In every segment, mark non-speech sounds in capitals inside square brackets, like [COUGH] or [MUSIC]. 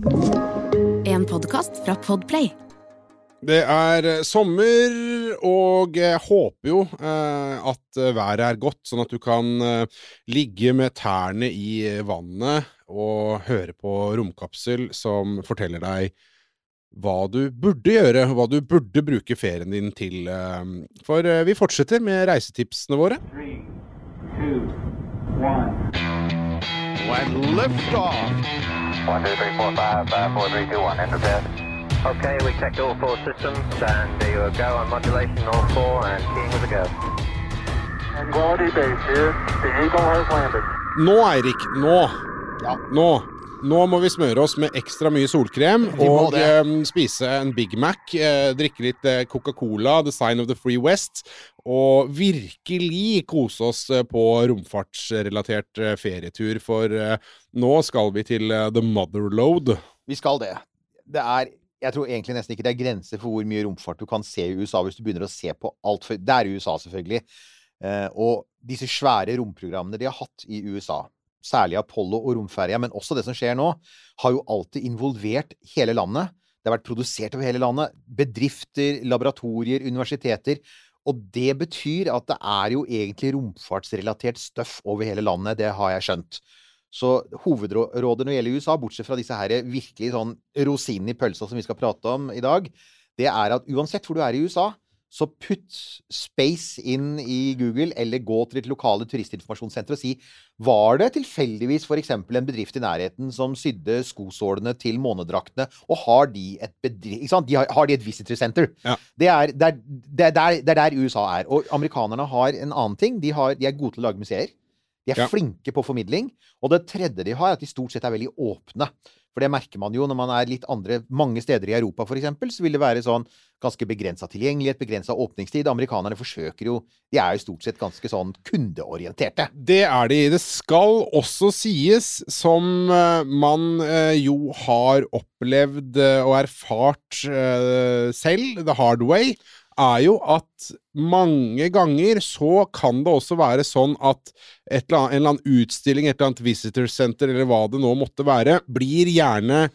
En podkast fra Podplay. Det er eh, sommer, og jeg håper jo eh, at eh, været er godt, sånn at du kan ligge med tærne i vannet og høre på Romkapsel, som forteller deg hva du burde gjøre, hva du burde bruke ferien din til. For vi fortsetter med reisetipsene våre. Three, two, one. And lift off. One, two, three, four, five, five, four, three, two, one. Enter bed. Okay, we checked all four systems, and there you go on modulation, all four, and keying with a go. Quality base here. The Eagle has landed. Nå, Eirik, nå. Nå. Nå må vi smøre oss med ekstra mye solkrem og eh, spise en Big Mac, eh, drikke litt eh, Coca-Cola, The Sign of the Free West, og virkelig kose oss eh, på romfartsrelatert ferietur, for nå skal vi til The Motherload. Vi skal det. Det er Jeg tror egentlig nesten ikke det er grenser for hvor mye romfart du kan se i USA hvis du begynner å se på alt for Det er i USA, selvfølgelig. Og disse svære romprogrammene de har hatt i USA, særlig Apollo og romferja, men også det som skjer nå, har jo alltid involvert hele landet. Det har vært produsert over hele landet. Bedrifter, laboratorier, universiteter. Og det betyr at det er jo egentlig romfartsrelatert støff over hele landet. Det har jeg skjønt. Så hovedrådet når det gjelder USA, bortsett fra disse her virkelig sånn rosinen i pølsa som vi skal prate om i dag, det er at uansett hvor du er i USA, så putt space inn i Google, eller gå til ditt lokale turistinformasjonssenter og si var det tilfeldigvis f.eks. en bedrift i nærheten som sydde skosålene til månedraktene, og har de et bedrift, ikke sant? De har, har de et visitor center? Ja. Det, er, det, er, det, er der, det er der USA er. Og amerikanerne har en annen ting. De, har, de er gode til å lage museer. De er Ja. flinke på formidling. Og det tredje de har, er at de stort sett er veldig åpne. For det merker man jo når man er litt andre Mange steder i Europa, eksempel, så vil det være sånn ganske begrensa tilgjengelighet, begrensa åpningstid. Amerikanerne forsøker jo De er jo stort sett ganske sånn kundeorienterte. Det er de. Det skal også sies, som eh, man eh, jo har opplevd eh, og erfart selv, the hard way, er jo at mange ganger så kan det også være sånn at eller annet, en eller annen utstilling, et eller annet visitor center, eller hva det nå måtte være, blir gjerne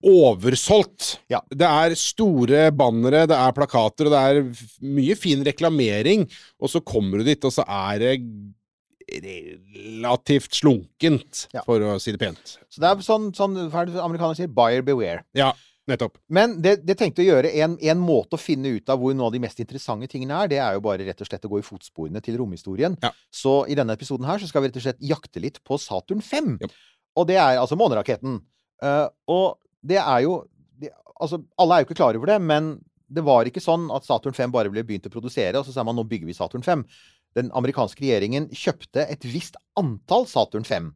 oversolgt. Ja. Det er store bannere, det er plakater, og det er mye fin reklamering, og så kommer du dit, og så er det relativt slunkent, Ja. for å si det pent. Så det er sånn, sånn er amerikanerne sier? Buyer beware. Ja, nettopp. Men det, det tenkte å gjøre en, en måte å finne ut av hvor noen av de mest interessante tingene er, det er jo bare rett og slett å gå i fotsporene til romhistorien. Ja. Så i denne episoden her så skal vi rett og slett jakte litt på Saturn 5. Ja. Og det er altså måneraketten. Uh, og det er jo det, Altså, alle er jo ikke klar over det, men det var ikke sånn at Saturn 5 bare ble begynt å produsere, og så sa man nå bygger vi Saturn 5. Den amerikanske regjeringen kjøpte et visst antall Saturn 5.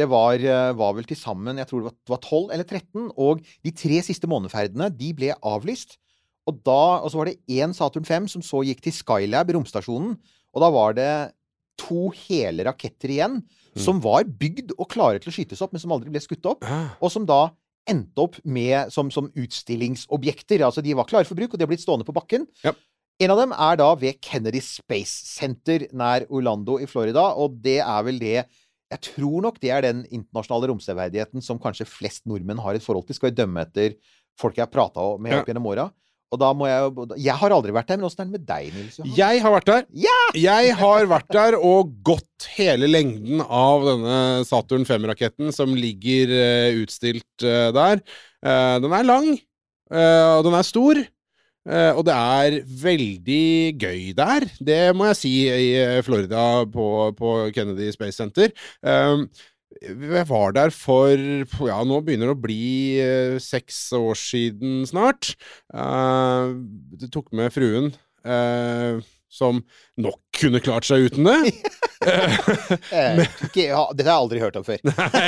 Det var, eh, var vel til sammen jeg tror det var- 12 eller 13, og de tre siste måneferdene de ble avlyst. Og, da, og så var det én Saturn 5 som så gikk til Skylab, romstasjonen. Og da var det to hele raketter igjen, som var bygd og klare til å skytes opp, men som aldri ble skutt opp. Og som da endte opp med som, som utstillingsobjekter. Altså de var klare for bruk, og de har blitt stående på bakken. Ja. En av dem er da ved Kennedy Space Center nær Orlando i Florida, og det er vel det Jeg tror nok det er den internasjonale romseverdigheten som kanskje flest nordmenn har et forhold til, skal vi dømme etter folk jeg har prata med opp gjennom åra. Og da må jeg jo Jeg har aldri vært der, men åssen er det med deg, Nils Johan? Jeg har vært der. Ja! Jeg har vært der og gått hele lengden av denne Saturn 5-raketten som ligger eh, utstilt eh, der. Eh, den er lang, og den er stor. Eh, og det er veldig gøy der, det må jeg si, i eh, Florida på, på Kennedy Space Center. Eh, jeg var der for Ja, nå begynner det å bli uh, seks år siden snart. Uh, det tok med fruen, eh, som nok kunne klart seg uten det. [LAUGHS] [LAUGHS] men, ikke, ja, dette har jeg aldri hørt om før.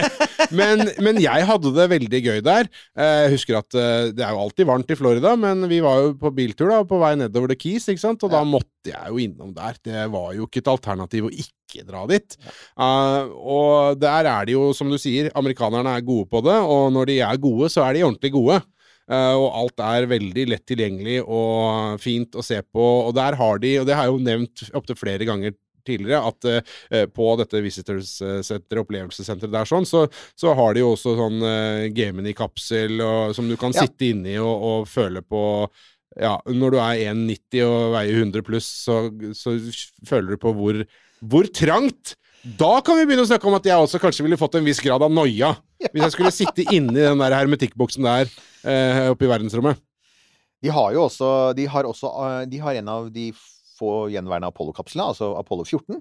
[LAUGHS] men, men jeg hadde det veldig gøy der. Eh, Jeg husker at eh, det er jo alltid varmt i Florida, men vi var jo på biltur da, på vei nedover The Keys, ikke sant? og da måtte jeg jo innom der. Det var jo ikke et alternativ å ikke dra dit. Uh, og der er de jo, som du sier, amerikanerne er gode på det, og når de er gode, så er de ordentlig gode. Eh, og alt er veldig lett tilgjengelig og fint å se på. Og der har de, og det har jeg jo nevnt opptil flere ganger tidligere, at eh, på dette visitorsenteret, opplevelsessenteret der sånn, så, så har de jo også sånn eh, gamen i kapsel som du kan Ja. sitte inni og, og føle på ja, når du er 1,90 og veier 100 pluss, så, så føler du på hvor, hvor trangt Da kan vi begynne å snakke om at jeg også kanskje ville fått en viss grad av noia. Hvis jeg skulle sitte inni den der hermetikkboksen der eh, oppe i verdensrommet. De har jo også De har, også, eh, de har en av de få gjenværende Apollo-kapslene, altså Apollo 14,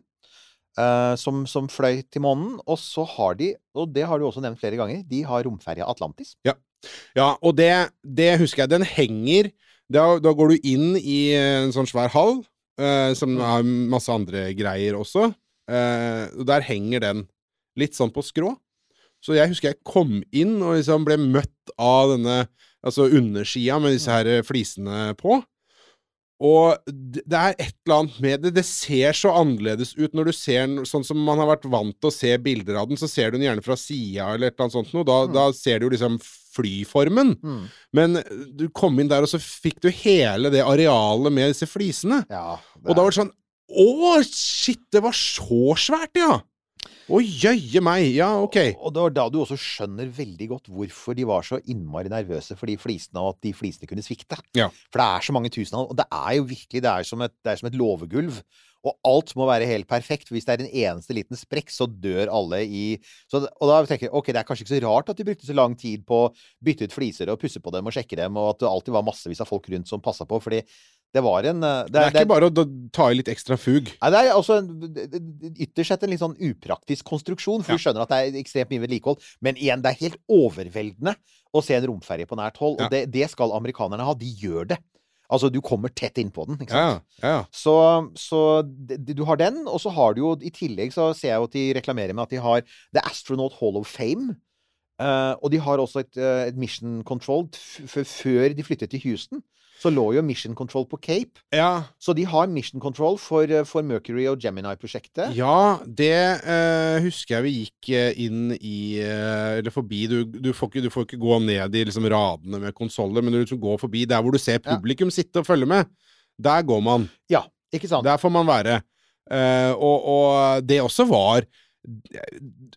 eh, som, som fløy til månen. Og så har de, og det har du også nevnt flere ganger, de har romferja Atlantis. Ja, og det, det husker jeg. Den henger da, da går du inn i en sånn svær hall, eh, som har masse andre greier også. Eh, og der henger den litt sånn på skrå. Så jeg husker jeg kom inn og liksom ble møtt av denne altså undersida med disse her flisene på. Og det det er et eller annet med det. Det ser så annerledes ut når du ser den sånn som man har vært vant til å se bilder av den, så ser du den gjerne fra sida eller et eller annet sånt noe. Da, da ser du jo liksom flyformen. Mm. Men du kom inn der, og så fikk du hele det arealet med disse flisene. Ja, Og da var det sånn Å, shit, det var så svært, ja! Å, jøye meg. Ja, ok. Og det var da du også skjønner veldig godt hvorfor de var så innmari nervøse for de flisene, og at de flisene kunne svikte. Ja. For det er så mange tusen av dem, og det er jo virkelig det er som et, det er som et låvegulv. Og alt må være helt perfekt. Hvis det er en eneste liten sprekk, så dør alle i så, Og da tenker jeg ok, det er kanskje ikke så rart at de brukte så lang tid på å bytte ut fliser og pusse på dem og sjekke dem, og at det alltid var massevis av folk rundt som passa på, fordi det var en eh, Det er ikke bare å ta i litt ekstra fug. Nei, det er også en- det- det- ytterst sett en litt sånn upraktisk konstruksjon, for Ja. du skjønner at det er ekstremt mye vedlikehold. Men igjen, det er helt overveldende å se en romferje på nært hold, Ja. og det, det skal amerikanerne ha. De gjør det. Altså, du kommer tett innpå den, ikke sant. ja. ja. Så, så du har den, og så har du jo i tillegg så ser jeg jo at de reklamerer med at de har The Astronaut Hall of Fame. Uh, og de har også et, eh, et Mission Control. Før de flyttet til Houston, så lå jo Mission Control på Cape. ja. Så de har Mission Control for, eh, for Mercury og Gemini-prosjektet. Ja, det eh, husker jeg vi gikk eh, inn i eh, Eller forbi. Du, du, får ikke, du får ikke gå ned i liksom, radene med konsoller, men du liksom går forbi der hvor du ser Ja. publikum sitte og følge med. Der går man. Ja, ikke sant? Der får man være. Eh, og, og det også var du,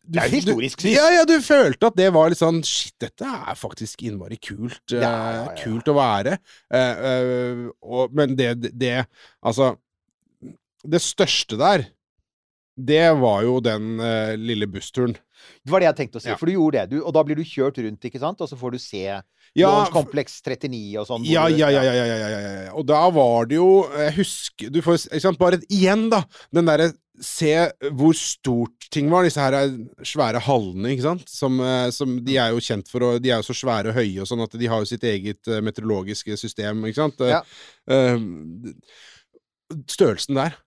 Det er historisk, du. Ja, ja, du følte at det var litt sånn Shit, dette er faktisk innmari kult. eh, Ja, ja, ja. Kult å være. Uh, uh, og, men det, det, Altså Det største der, det var jo den uh, lille bussturen. Det var det jeg tenkte å si. For du gjorde det. Du, og da blir du kjørt rundt, ikke sant? Og så får du se Ja, Complex 39 og sånn. Ja, ja, ja, ja, ja, ja, ja, ja, ja. Og da var det jo Jeg husker Du får ikke sant, Bare igjen, da. Den derre Se hvor stort ting var. Disse her er svære hallene, ikke sant. Som, eh, som De er jo kjent for å De er jo så svære og høye og sånn at de har jo sitt eget eh, meteorologiske system, ikke sant. Ja. eh, størrelsen der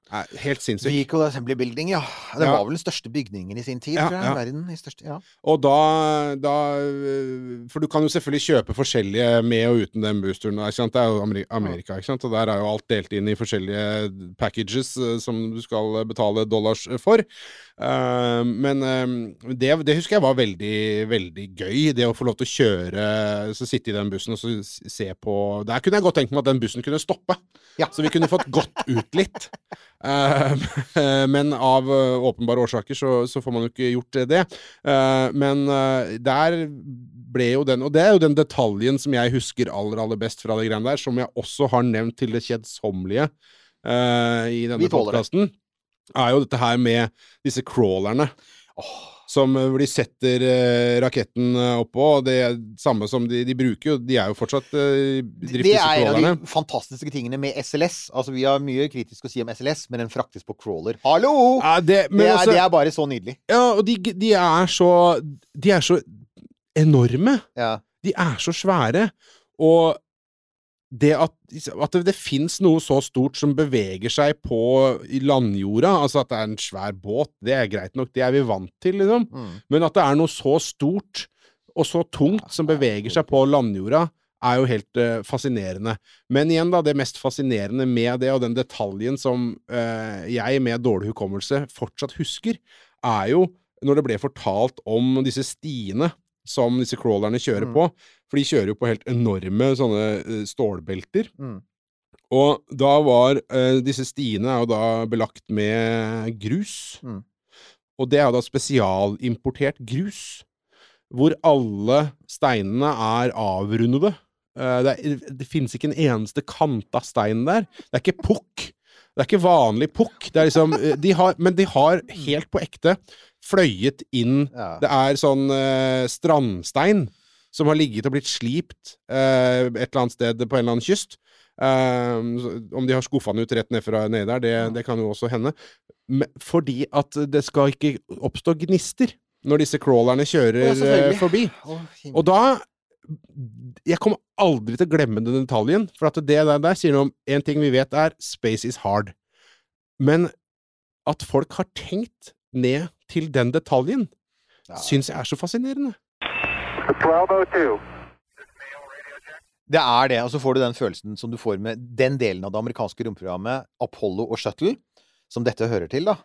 helt sinnssykt. Vehicle Assembly Building, ja. Det Ja. var vel den største bygningen i sin tid, Ja, tror jeg. ja. Verden i største, ja. Og da, da øh, For du kan jo selvfølgelig kjøpe forskjellige med og uten den boosteren. Det er jo Amerika, ikke sant? og der er jo alt delt inn i forskjellige packages øh, som du skal betale dollars for. Eh, men det, det husker jeg var veldig, veldig gøy. Det å få lov til å kjøre, så sitte i den bussen og så se på Der kunne jeg godt tenkt meg at den bussen kunne stoppe. Så vi kunne fått gått ut litt. [LAUGHS] Eh, [LAUGHS] men av eh, åpenbare årsaker så, så får man jo ikke gjort det. Eh, men eh, der ble jo den Og det er jo den detaljen som jeg husker aller, aller best fra det greiene der, som jeg også har nevnt til det kjedsommelige i denne podkasten, er jo dette her med disse crawlerne. Som eh, hvor de setter eh, raketten eh, oppå. og Det samme som de, de bruker jo De er jo fortsatt uh, Det er en av de fantastiske tingene med SLS. Altså, vi har mye kritisk å si om SLS, men den fraktes på crawler. Hallo! Ja, det, men det, er, også, det er bare så nydelig. Ja, og de, de er så De er så enorme. Ja. De er så svære. Og det at, at det, det fins noe så stort som beveger seg på landjorda, altså at det er en svær båt, det er greit nok, det er vi vant til, liksom. Mm. Men at det er noe så stort og så tungt som beveger seg på landjorda, er jo helt uh, fascinerende. Men igjen, da, det mest fascinerende med det, og den detaljen som uh, jeg med dårlig hukommelse fortsatt husker, er jo når det ble fortalt om disse stiene som disse crawlerne kjører Mm. på. For de kjører jo på helt enorme sånne eh, stålbelter. Mm. Og da var eh, Disse stiene er jo da belagt med grus. Mm. Og det er jo da spesialimportert grus. Hvor alle steinene er avrundede. Eh, det, er, det finnes ikke en eneste kanta stein der. Det er ikke pukk. Det er ikke vanlig pukk. Det er liksom de har, Men de har helt på ekte fløyet inn Ja. Det er sånn eh, strandstein som har ligget og blitt slipt eh, et eller annet sted på en eller annen kyst. Um, om de har skuffa den ut rett ned fra nedi der, det, det kan jo også hende. Men, fordi at det skal ikke oppstå gnister når disse crawlerne kjører Ja, eh, forbi. Å. Og da Jeg kommer aldri til å glemme den detaljen, for at det der, der sier noe om En ting vi vet er space is hard. Men at folk har tenkt ned til den detaljen, Ja. syns jeg er så fascinerende. 1202. Det er det, og så får du den følelsen som du får med den delen av det amerikanske romprogrammet, Apollo og Shuttle, som dette hører til, da.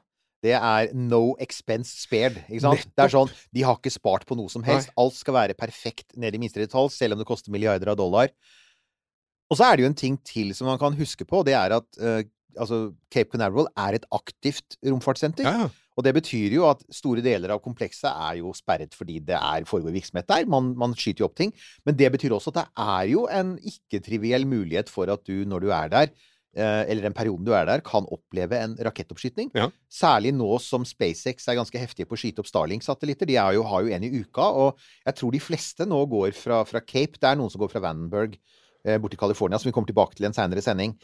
Det er no expense spared. ikke sant? Det er sånn, De har ikke spart på noe som helst. Alt skal være perfekt ned i minste detalj, selv om det koster milliarder av dollar. Og så er det jo en ting til som man kan huske på, og det er at uh, altså, Cape Canaveral er et aktivt romfartssenter. Ja, ja. Og det betyr jo at store deler av komplekset er jo sperret fordi det er foregår virksomhet der. Man, man skyter jo opp ting. Men det betyr også at det er jo en ikke-triviell mulighet for at du, når du er der, eh, eller den perioden du er der, kan oppleve en rakettoppskyting. Ja. Særlig nå som SpaceX er ganske heftige på å skyte opp Starlink-satellitter. De jo, har jo en i uka, og jeg tror de fleste nå går fra, fra Cape. Det er noen som går fra Vandenberg eh, borti California, som vi kommer tilbake til i en seinere sending.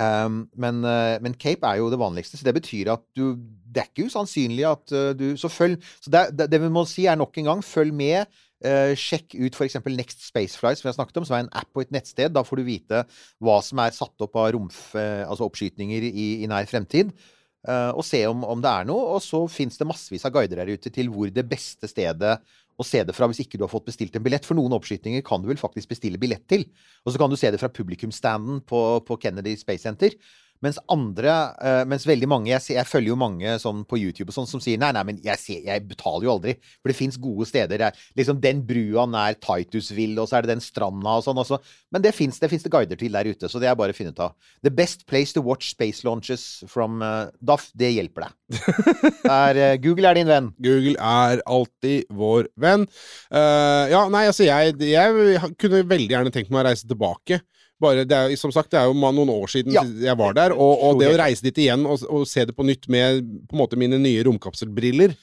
Um, men, eh, men Cape er jo det vanligste, så det betyr at du Det er ikke usannsynlig at eh, du Så følg Så det, det, det vi må si, er nok en gang, følg med. Uh, sjekk ut f.eks. Next Space Flight, som vi har snakket om, som er en app på et nettsted. Da får du vite hva som er satt opp av romf, uh, altså oppskytninger i, i nær fremtid. Uh, og se om, om det er noe. Og så fins det massevis av guider der ute til hvor det beste stedet å se det fra hvis ikke du har fått bestilt en billett. For noen oppskytinger kan du vel faktisk bestille billett til. Og så kan du se det fra publikumsstanden på, på Kennedy Space Center. Mens andre, uh, mens veldig mange jeg, ser, jeg følger jo mange sånn på YouTube og sånn som sier nei, nei, men jeg, ser, jeg betaler jo aldri. For det fins gode steder. Jeg, liksom Den brua nær Titusville, og så er det den stranda og sånn også. Men det fins det, det guider til der ute, så det er bare å finne ut av. The best place to watch space launches from uh, DAF, det hjelper deg. Det [LAUGHS] er, eh, Google er din venn. Google er alltid vår venn. Ja, nei, altså, jeg, jeg kunne veldig gjerne tenkt meg å reise tilbake. Bare, det er, som sagt, det er jo noen år siden Ja. jeg var der, og, og det å reise dit igjen og, og se det på nytt med på en måte mine nye romkapselbriller,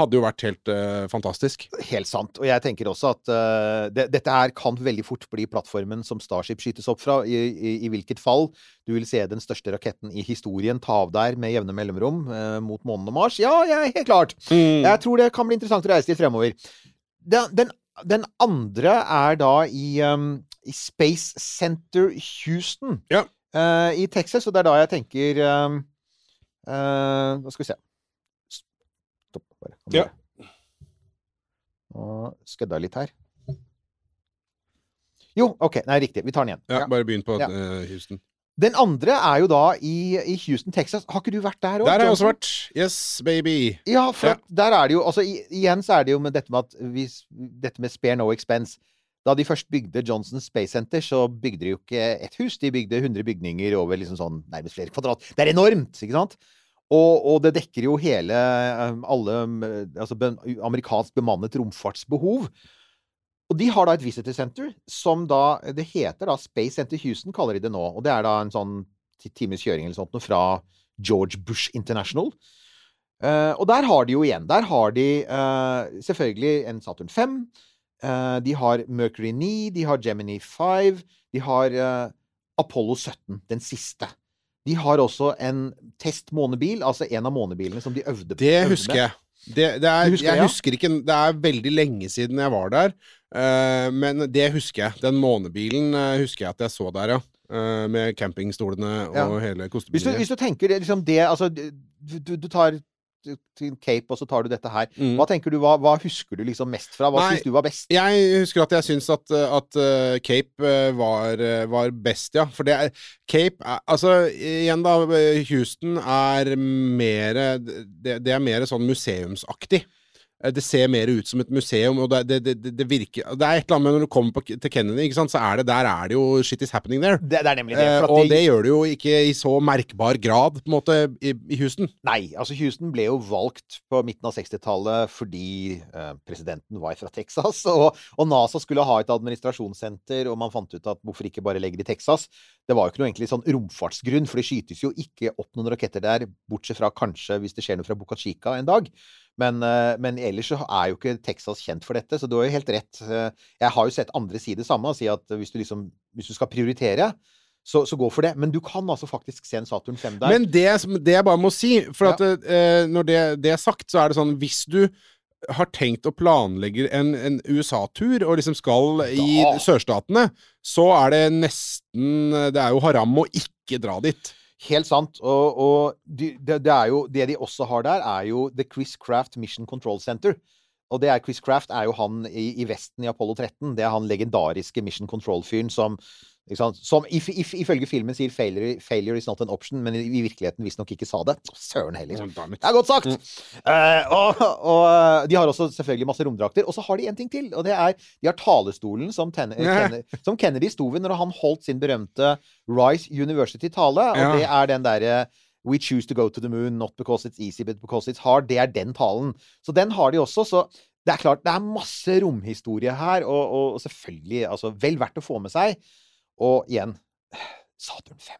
hadde jo vært helt uh, fantastisk. Helt sant. Og jeg tenker også at uh, det, dette her kan veldig fort bli plattformen som Starship skytes opp fra. I, i, I hvilket fall du vil se den største raketten i historien ta av der med jevne mellomrom uh, mot månen og Mars. Ja, er helt klart. Jeg tror det kan bli interessant å reise dit fremover. Den, den, den andre er da i, um, i Space Center Houston Ja. uh, i Texas, og det er da jeg tenker um, uh, Nå skal vi se. Stopp, bare. Ja. Nå skødda jeg litt her. Jo, OK. Nei, riktig. Vi tar den igjen. Ja, bare begynn på eh, Houston. Den andre er jo da i, i Houston, Texas. Har ikke du vært der òg? Der har jeg også vært. Yes, baby. Ja, for Ja. der er det jo altså, i, Igjen så er det jo med dette med at vi, dette med spare no expense. Da de først bygde Johnson Space Center, så bygde de jo ikke ett hus. De bygde 100 bygninger over liksom sånn nærmest flere kvadrat. Det er enormt, ikke sant? Og, og det dekker jo hele eh, alle eh, altså amerikansk bemannet romfartsbehov. Og de har da et visitor center som da Det heter da Space Center Houston, kaller de det nå. Og det er da en sånn ti- times kjøring eller sånt noe fra George Bush International. Uh, og der har de jo igjen Der har de uh, selvfølgelig en Saturn 5. eh, de har Mercury 9, de har Gemini 5, de har eh, Apollo 17, den siste. De har også en testmånebil, altså en av månebilene som de øvde på. Det husker jeg. Det, det er, husker jeg det, ja? husker ikke Det er veldig lenge siden jeg var der, uh, men det husker jeg. Den månebilen uh, husker jeg at jeg så der, ja. Uh, med campingstolene og Ja. hele Hvis du, kostebilen. hvis du tenker det, liksom det Altså, du, du tar til Cape, og så tar du dette her. Mm. Hva tenker du, hva, hva husker du liksom mest fra? Hva syns du var best? Jeg husker at jeg syns at, at eh, Cape eh, var, eh, var best, ja. For det er Cape er, Altså, igjen da, eh, Houston er mer det, det er mer sånn museumsaktig. Eh, det ser mer ut som et museum, og det, det, det, det virker Det er et eller annet med når du kommer på, til Kennedy, ikke sant, så er det der er det jo shit is happening there. Det, er nemlig det. Eh, og de- det gjør det jo ikke i så merkbar grad, på en måte, i, i Houston. Nei, altså Houston ble jo valgt på midten av 60-tallet fordi eh, presidenten var fra Texas, [LAUGHS] og, og NASA skulle ha et administrasjonssenter, og man fant ut at hvorfor ikke bare legge det i Texas? Det var jo ikke noe egentlig sånn romfartsgrunn, for det skytes jo ikke opp noen raketter der, bortsett fra kanskje hvis det skjer noe fra Boca Chica en dag. Men, eh, men ellers så er jo ikke Texas kjent for dette, så du har jo helt rett. Eh, Jeg har jo sett andre si det samme, og si at hvis du liksom hvis du skal prioritere, så, så gå for det. Men du kan altså faktisk se en Saturn 5 der. Men det, det jeg bare må si, for Ja. at eh, når det, det er sagt, så er det sånn Hvis du har tenkt å planlegge en, en USA-tur, og liksom skal i Da. sørstatene, så er det nesten Det er jo haram å ikke dra dit. Helt sant. Og, og de, det, er jo, det de også har der, er jo The Chris Craft Mission Control Center. Og det er Chris Craft er jo han i, i Vesten i Apollo 13. Det er han legendariske Mission Control-fyren som? Som if, if, ifølge filmen sier failure, 'failure is not an option', men i, i virkeligheten visstnok ikke sa det. Søren heller. Det er godt sagt! Eh, og, og de har også selvfølgelig masse romdrakter. Og så har de en ting til, og det er De har talestolen som, Ten Kennedy, som Kennedy sto ved når han holdt sin berømte Rice University-tale. Og Ja. det er den derre We choose to go to the moon, not because it's easy, but because it's hard. Det er den talen. Så den har de også. Så det er klart, det er masse romhistorie her, og, og selvfølgelig altså, vel verdt å få med seg. Og igjen Saturn 5.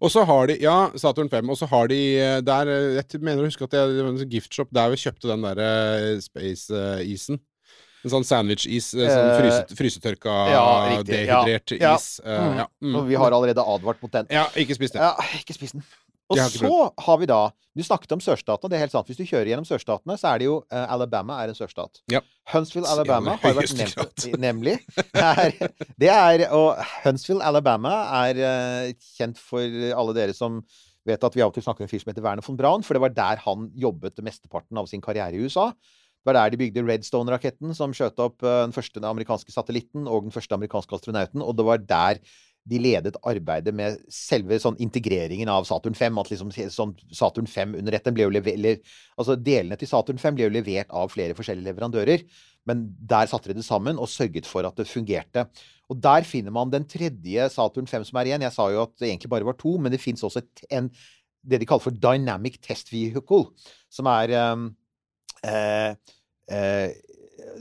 Og så har de Ja, Saturn 5. Og så har de eh, der eh, Jeg mener å huske at det var en giftshop der vi kjøpte den derre space-isen. En sånn sandwich-is. eh, Sånn Eh, fryset, frysetørka, ja, riktig, dehydrert Ja. is. eh, Mm. ja. Mm. Og vi har allerede advart mot den. Ja, ikke spist den. Ja, ikke spis den. Og så har vi da Du snakket om sørstatene. Det er helt sant. Hvis du kjører gjennom sørstatene, så er det jo uh, Alabama er en sørstat. Ja. Huntsville, Alabama har vært nevnt. Nemlig. Er, det er Og Huntsville, Alabama er uh, kjent for alle dere som vet at vi av og til snakker om en fyr som heter Werner von Braun, for det var der han jobbet mesteparten av sin karriere i USA. Det var der de bygde Redstone-raketten, som skjøt opp eh, den første amerikanske satellitten og den første amerikanske astronauten, og det var der de ledet arbeidet med selve sånn integreringen av Saturn 5. At liksom sånn Saturn 5 under ett ble jo levert, Altså delene til Saturn 5 ble jo levert av flere forskjellige leverandører, men der satte de det sammen og sørget for at det fungerte. Og der finner man den tredje Saturn 5 som er igjen. Jeg sa jo at det egentlig bare var to, men det fins også en, det de kaller for Dynamic Test Vehicle, som er um, eh, eh,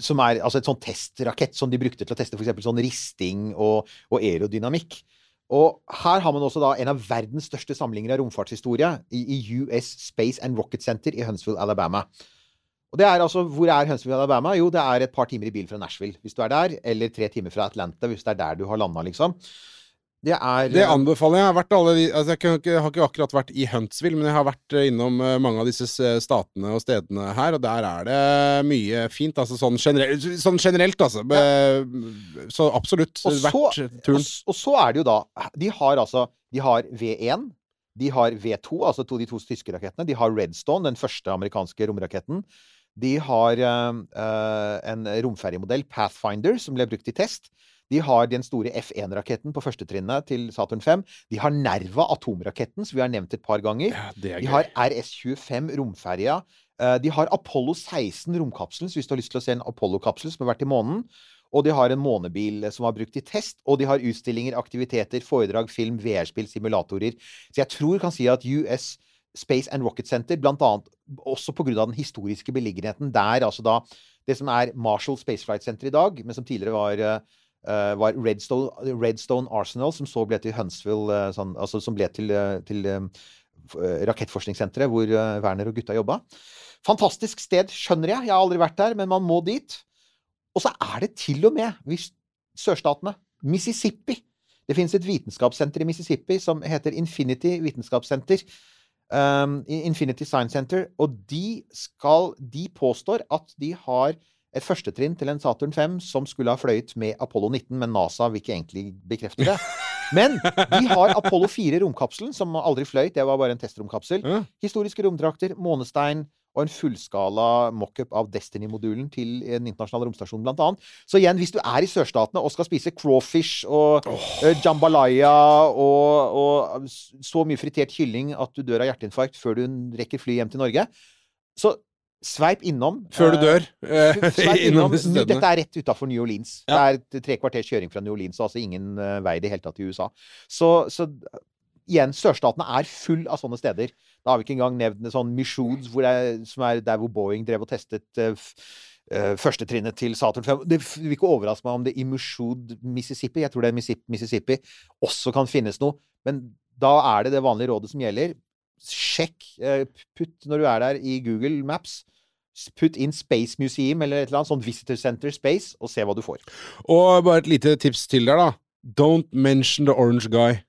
som er altså et sånn testrakett som de brukte til å teste f.eks. sånn risting og, og aerodynamikk. Og her har man også da en av verdens største samlinger av romfartshistorie i, i US Space and Rocket Center i Huntsville, Alabama. Og det er altså, Hvor er Huntsville, Alabama? Jo, det er et par timer i bil fra Nashville, hvis du er der. Eller tre timer fra Atlanta, hvis det er der du har landa, liksom. Det er Det eh, anbefaler jeg. Jeg har, vært alle altså jeg, ikke, jeg har ikke akkurat vært i Huntsville, men jeg har vært eh, innom eh, mange av disse statene og stedene her, og der er det mye fint. Altså sånn, generelt, sånn generelt, altså. Så absolutt. Og så, Verdt og, turen. Og, og så er det jo da De har altså De har V1, de har V2, altså to, de to tyske rakettene. De har Redstone, den første amerikanske romraketten. De har eh, en romferjemodell, Pathfinder, som ble brukt i test. De har den store F1-raketten på førstetrinnet til Saturn 5. De har Nerva, atomraketten, som vi har nevnt et par ganger. Ja, De har RS-25, romferja. Eh, De har Apollo 16, romkapselen, så hvis du har lyst til å se en Apollo-kapsel som har vært i månen. Og de har en månebil eh, som var brukt i test. Og de har utstillinger, aktiviteter, foredrag, film, VR-spill, simulatorer. Så jeg tror jeg kan si at US Space and Rocket Center, blant annet også av den historiske beliggenheten der, altså da det som er Marshall Space Flight Center i dag, men som tidligere var eh, var Redstone, Redstone Arsenal, som så ble til Huntsville eh, sånn, Altså som ble til, eh, til eh, eh, rakettforskningssenteret hvor eh, Werner og gutta jobba. Fantastisk sted, skjønner jeg. Jeg har aldri vært der, men man må dit. Og så er det til og med hvis sørstatene Mississippi. Det finnes et vitenskapssenter i Mississippi som heter Infinity vitenskapssenter. Um, Infinity Science Center. Og de skal De påstår at de har et førstetrinn til en Saturn 5 som skulle ha fløyet med Apollo 19, men NASA vil ikke egentlig bekrefte det. [LAUGHS] Men de har Apollo 4 romkapselen, som aldri fløyt. Det var bare en testromkapsel. Historiske romdrakter, månestein og en fullskala mockup av Destiny-modulen til en internasjonal romstasjon, blant annet. Så igjen, hvis du er i sørstatene og skal spise crawfish og oh. jambalaya og, og så mye fritert kylling at du dør av hjerteinfarkt før du rekker fly hjem til Norge, så Sveip innom. Før du eh, dør. eh, [LAUGHS] Sveip [LAUGHS] innom innom. Dette er rett utafor New Orleans. Ja. Det er tre kvarters kjøring fra New Orleans, altså ingen eh, vei i det hele tatt i USA. Så, så igjen, sørstatene er full av sånne steder. Da har vi ikke engang nevnt det sånn Michoud, hvor det er, som er der hvor Boeing drev og testet uh, førstetrinnet til Saturn 5. Det vil ikke overraske meg om det i Michoud, Mississippi, jeg tror det er Mississippi, også kan finnes noe. Men da er det det vanlige rådet som gjelder. Sjekk, eh, putt når du er der i Google Maps. Putt inn Space Museum eller et eller annet sånn Visitor Center Space, og se hva du får. Og bare et lite tips til der, da. Don't mention the orange guy.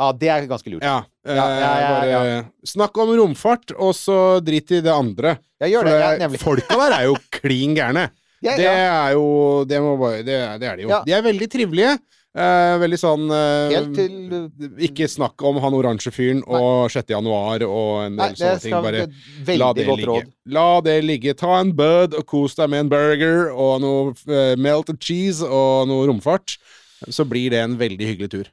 Ja, det er ganske lurt. Ja, eh, Ja, ja, ja, bare Snakk om romfart, og så drit i det andre. Jeg gjør For det, ja, nemlig. folka der er jo [LAUGHS] klin gærne. Ja, Det ja. er jo Det, bare, det, det er de jo. Ja. De er veldig trivelige. eh, veldig sånn eh, Helt til uh, Ikke snakk om han oransje fyren og 6. januar og en del Nei, det sånne ting. Bare det la det ligge. råd. La det ligge. Ta en bud og kos deg med en burger og noe eh, melted cheese og noe romfart. Så blir det en veldig hyggelig tur.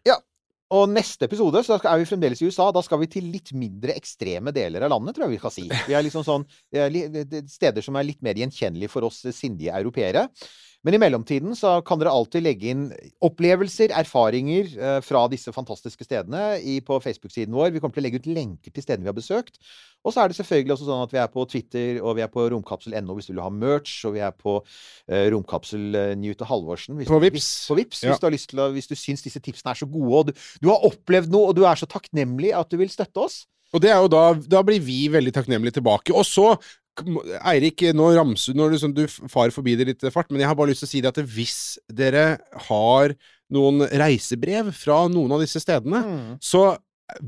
Og neste episode så er vi fremdeles i USA. Da skal vi til litt mindre ekstreme deler av landet, tror jeg vi skal si. Vi er liksom sånn Steder som er litt mer gjenkjennelige for oss sindige europeere. Men i mellomtiden så kan dere alltid legge inn opplevelser, erfaringer eh, fra disse fantastiske stedene på Facebook-siden vår. Vi kommer til å legge ut lenker til stedene vi har besøkt. Og så er det selvfølgelig også sånn at vi er på Twitter, og vi er på romkapsel.no hvis du vil ha merch, og vi er på eh, romkapsel Newt og Halvorsen. hvis På du- Hvis, på Vips Ja. hvis du har lyst til å, hvis du syns disse tipsene er så gode, og du, du har opplevd noe, og du er så takknemlig at du vil støtte oss. Og det er jo da Da blir vi veldig takknemlige tilbake. Og så Eirik, nå ramser når du, sånn, du farer forbi det litt fart, men jeg har bare lyst til å si det at hvis dere har noen reisebrev fra noen av disse stedene, så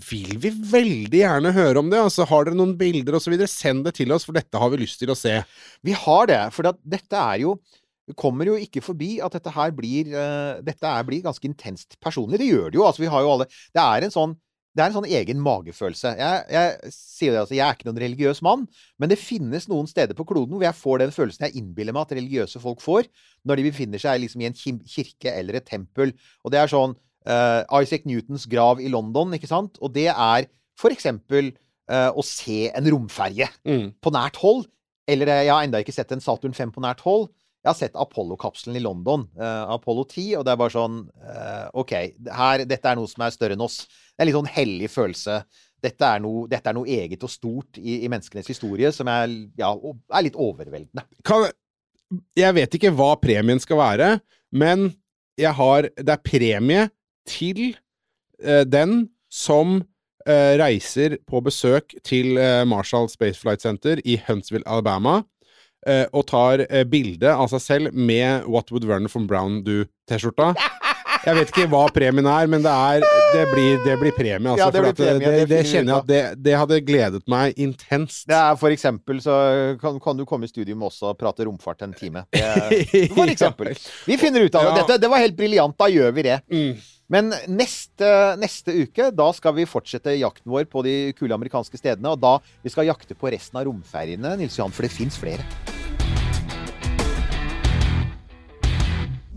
vil vi veldig gjerne høre om det. Altså, har dere noen bilder osv., send det til oss, for dette har vi lyst til å se. Vi har det, for dette er jo vi kommer jo ikke forbi at dette her blir uh, Dette blir ganske intenst personlig. Det gjør det jo. Altså, vi har jo alle Det er en sånn det er en sånn egen magefølelse. Jeg, jeg sier det altså, jeg er ikke noen religiøs mann, men det finnes noen steder på kloden hvor jeg får den følelsen jeg innbiller meg at religiøse folk får når de befinner seg liksom i en kirke eller et tempel. Og det er sånn uh, Isaac Newtons grav i London, ikke sant? Og det er for eksempel uh, å se en romferje Mm. på nært hold. Eller eh, jeg har enda ikke sett en Saturn 5 på nært hold. Jeg har sett Apollo-kapselen i London, uh, Apollo 10, og det er bare sånn uh, OK, her, dette er noe som er større enn oss. Det er en litt sånn hellig følelse. Dette er noe, dette er noe eget og stort i, i menneskenes historie som er, ja, er litt overveldende. kan, Jeg vet ikke hva premien skal være, men har Det er premie til uh, den som reiser på besøk til Marshall Space Flight Center i Huntsville, Alabama, og tar eh, bilde av seg selv med What Would Werner from Brown Do-T-skjorta. Jeg vet ikke hva premien er, men det, er, det, blir, det blir premie. Altså, Ja, det blir premie, det, det kjenner jeg at det, det hadde gledet meg intenst. Det er for eksempel så kan, kan du komme i studio med oss og prate romfart en time. Det, [LAUGHS] for eksempel. Vi finner ut av det. Ja. Dette, det var helt briljant. Da gjør vi det. Mm. Men neste, neste uke, da skal vi fortsette jakten vår på de kule amerikanske stedene. Og da vi skal jakte på resten av romferiene, Nils Johan, for det fins flere.